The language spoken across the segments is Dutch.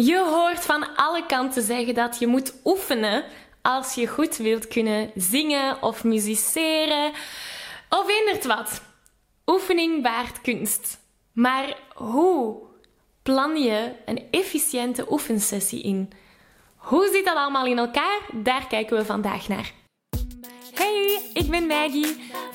Je hoort van alle kanten zeggen dat je moet oefenen als je goed wilt kunnen zingen of musiceren of inderdaad wat. Oefening baart kunst. Maar hoe plan je een efficiënte oefensessie in? Hoe zit dat allemaal in elkaar? Daar kijken we vandaag naar. Hey, ik ben Maggie.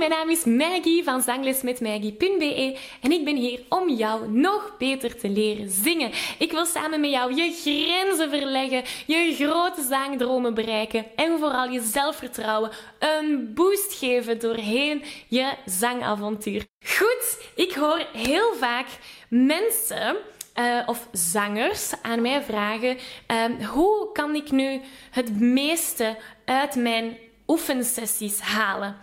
mijn naam is Maggie van zanglesmetmaggie.be en ik ben hier om jou nog beter te leren zingen. Ik wil samen met jou je grenzen verleggen, je grote zangdromen bereiken en vooral je zelfvertrouwen een boost geven doorheen je zangavontuur. Goed, ik hoor heel vaak mensen uh, of zangers aan mij vragen: uh, hoe kan ik nu het meeste uit mijn oefensessies halen?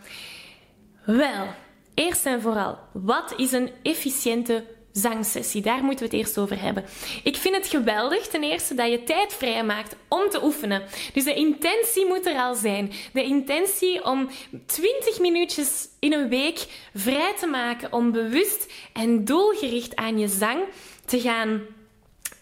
Wel, eerst en vooral, wat is een efficiënte zangsessie? Daar moeten we het eerst over hebben. Ik vind het geweldig, ten eerste, dat je tijd vrijmaakt om te oefenen. Dus de intentie moet er al zijn. De intentie om 20 minuutjes in een week vrij te maken om bewust en doelgericht aan je zang te gaan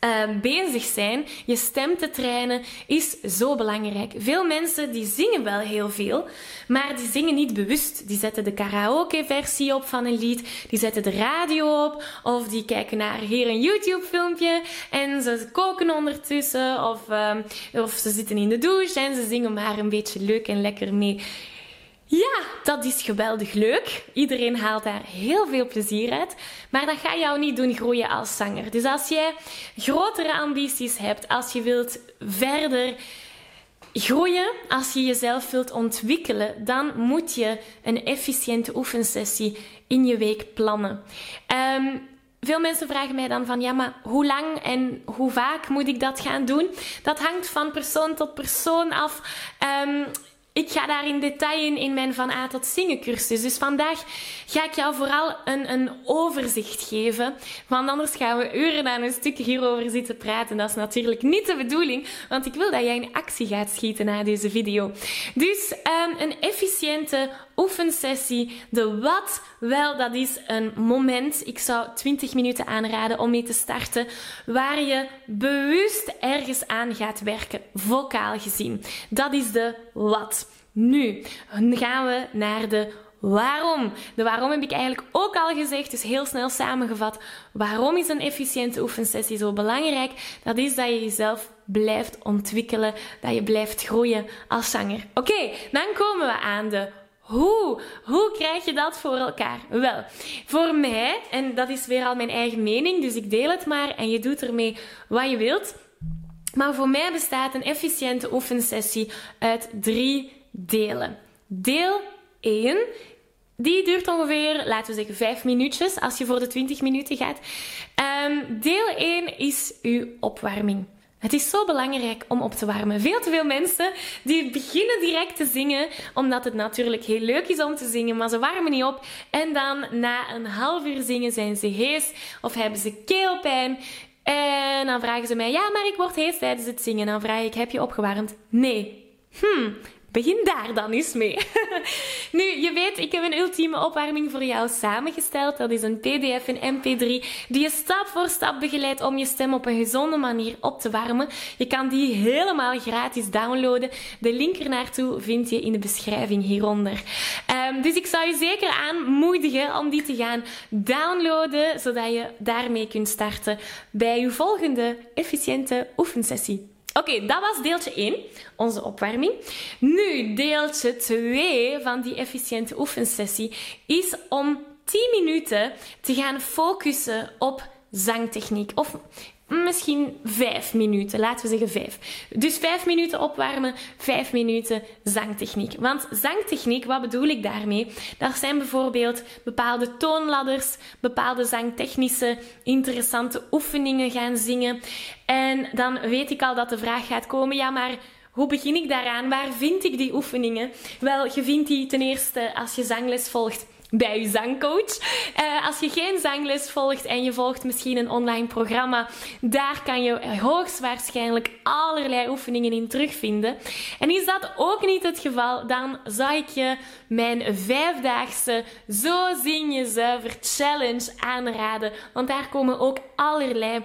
uh, bezig zijn, je stem te trainen, is zo belangrijk. Veel mensen die zingen wel heel veel, maar die zingen niet bewust. Die zetten de karaoke-versie op van een lied, die zetten de radio op, of die kijken naar hier een YouTube-filmpje en ze koken ondertussen, of, uh, of ze zitten in de douche en ze zingen maar een beetje leuk en lekker mee. Ja, dat is geweldig leuk. Iedereen haalt daar heel veel plezier uit. Maar dat gaat jou niet doen groeien als zanger. Dus als jij grotere ambities hebt, als je wilt verder groeien, als je jezelf wilt ontwikkelen, dan moet je een efficiënte oefensessie in je week plannen. Um, veel mensen vragen mij dan van ja, maar hoe lang en hoe vaak moet ik dat gaan doen? Dat hangt van persoon tot persoon af. Um, ik ga daar in detail in in mijn van A tot zingen cursus. Dus vandaag ga ik jou vooral een, een overzicht geven. Want anders gaan we uren aan een stuk hierover zitten praten. Dat is natuurlijk niet de bedoeling, want ik wil dat jij in actie gaat schieten na deze video. Dus um, een efficiënte oefensessie. De wat, wel, dat is een moment. Ik zou 20 minuten aanraden om mee te starten. Waar je bewust ergens aan gaat werken, vocaal gezien. Dat is de wat. Nu gaan we naar de waarom. De waarom heb ik eigenlijk ook al gezegd, dus heel snel samengevat. Waarom is een efficiënte oefensessie zo belangrijk? Dat is dat je jezelf blijft ontwikkelen, dat je blijft groeien als zanger. Oké, dan komen we aan de hoe? Hoe krijg je dat voor elkaar? Wel, voor mij, en dat is weer al mijn eigen mening, dus ik deel het maar en je doet ermee wat je wilt. Maar voor mij bestaat een efficiënte oefensessie uit drie delen. Deel 1 die duurt ongeveer, laten we zeggen, 5 minuutjes als je voor de 20 minuten gaat. Um, deel 1 is uw opwarming. Het is zo belangrijk om op te warmen. Veel te veel mensen die beginnen direct te zingen, omdat het natuurlijk heel leuk is om te zingen, maar ze warmen niet op. En dan na een half uur zingen zijn ze hees of hebben ze keelpijn. En dan vragen ze mij, ja, maar ik word hees tijdens het zingen. Dan vraag ik, heb je opgewarmd? Nee. Hmm, Begin daar dan eens mee. nu, je weet, ik heb een ultieme opwarming voor jou samengesteld. Dat is een PDF en MP3 die je stap voor stap begeleidt om je stem op een gezonde manier op te warmen. Je kan die helemaal gratis downloaden. De link ernaartoe vind je in de beschrijving hieronder. Um, dus ik zou je zeker aanmoedigen om die te gaan downloaden, zodat je daarmee kunt starten bij je volgende efficiënte oefensessie. Oké, dat was deeltje 1, onze opwarming. Nu, deeltje 2 van die efficiënte oefensessie is om 10 minuten te gaan focussen op zangtechniek. Of misschien vijf minuten, laten we zeggen vijf. Dus vijf minuten opwarmen, vijf minuten zangtechniek. Want zangtechniek, wat bedoel ik daarmee? Dat zijn bijvoorbeeld bepaalde toonladders, bepaalde zangtechnische interessante oefeningen gaan zingen. En dan weet ik al dat de vraag gaat komen, ja maar... Hoe begin ik daaraan? Waar vind ik die oefeningen? Wel, je vindt die ten eerste als je zangles volgt bij je zangcoach. Uh, als je geen zangles volgt en je volgt misschien een online programma, daar kan je hoogstwaarschijnlijk allerlei oefeningen in terugvinden. En is dat ook niet het geval, dan zou ik je mijn vijfdaagse Zo Zing Je Zuiver Challenge aanraden. Want daar komen ook allerlei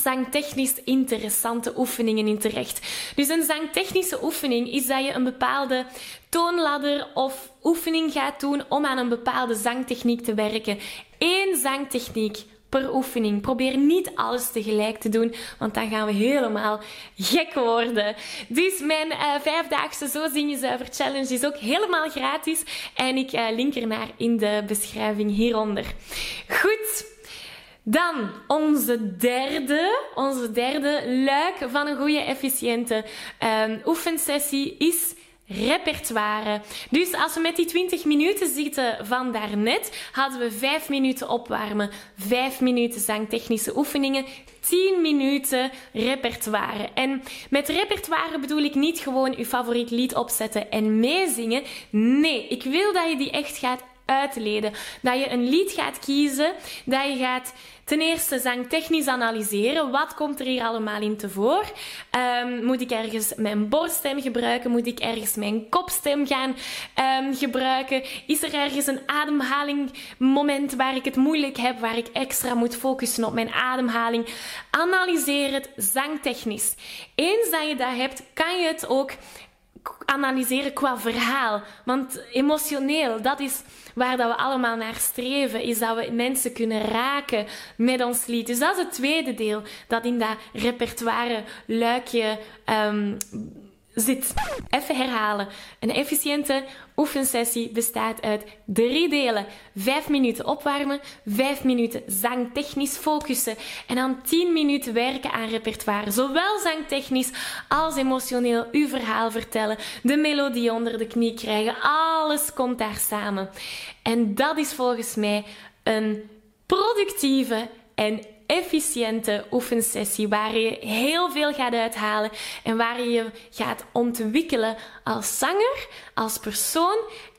zangtechnisch interessante oefeningen in terecht. Dus een zangtechnische oefening is dat je een bepaalde toonladder of oefening gaat doen om aan een bepaalde zangtechniek te werken. Eén zangtechniek per oefening. Probeer niet alles tegelijk te doen, want dan gaan we helemaal gek worden. Dus mijn uh, vijfdaagse Zo Zing Zuiver Challenge is ook helemaal gratis en ik uh, link ernaar in de beschrijving hieronder. Goed. Dan onze derde, onze derde luik van een goede, efficiënte um, oefensessie is repertoire. Dus als we met die 20 minuten zitten van daarnet, hadden we 5 minuten opwarmen, 5 minuten zangtechnische oefeningen, 10 minuten repertoire. En met repertoire bedoel ik niet gewoon je favoriet lied opzetten en meezingen. Nee, ik wil dat je die echt gaat uitleden. Dat je een lied gaat kiezen, dat je gaat ten eerste zangtechnisch analyseren. Wat komt er hier allemaal in tevoor? Um, moet ik ergens mijn borststem gebruiken? Moet ik ergens mijn kopstem gaan um, gebruiken? Is er ergens een ademhaling moment waar ik het moeilijk heb, waar ik extra moet focussen op mijn ademhaling? Analyseer het zangtechnisch. Eens dat je dat hebt, kan je het ook analyseren qua verhaal. Want emotioneel, dat is waar dat we allemaal naar streven, is dat we mensen kunnen raken met ons lied. Dus dat is het tweede deel dat in dat repertoire luikje um, zit. Even herhalen. Een efficiënte oefensessie bestaat uit drie delen. Vijf minuten opwarmen, vijf minuten zangtechnisch focussen en dan tien minuten werken aan repertoire. Zowel zangtechnisch als emotioneel uw verhaal vertellen, de melodie onder de knie krijgen. Alles komt daar samen. En dat is volgens mij een productieve en efficiënte oefensessie waar je heel veel gaat uithalen en waar je je gaat ontwikkelen als zanger, als persoon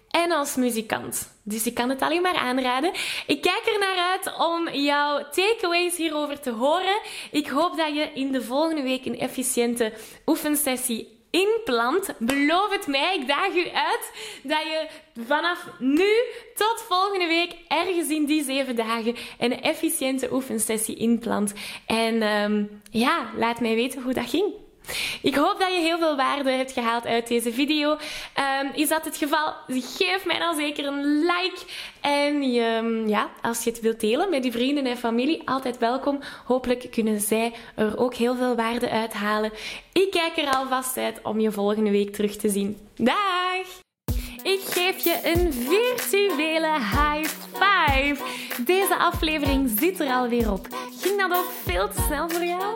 en als muzikant. Dus ik kan het alleen maar aanraden. Ik kijk er naar uit om jouw takeaways hierover te horen. Ik hoop dat je in de volgende week een efficiënte oefensessie inplant, beloof het mij, ik daag u uit, dat je vanaf nu tot volgende week ergens in die zeven dagen een efficiënte oefensessie inplant. En um, ja, laat mij weten hoe dat ging. Ik hoop dat je heel veel waarde hebt gehaald uit deze video. Um, is dat het geval? Geef mij dan zeker een like. En je, ja, als je het wilt delen met je vrienden en familie, altijd welkom. Hopelijk kunnen zij er ook heel veel waarde uit halen. Ik kijk er alvast uit om je volgende week terug te zien. Dag! Ik geef je een virtuele high five. Deze aflevering zit er alweer op. Ging dat ook veel te snel voor jou?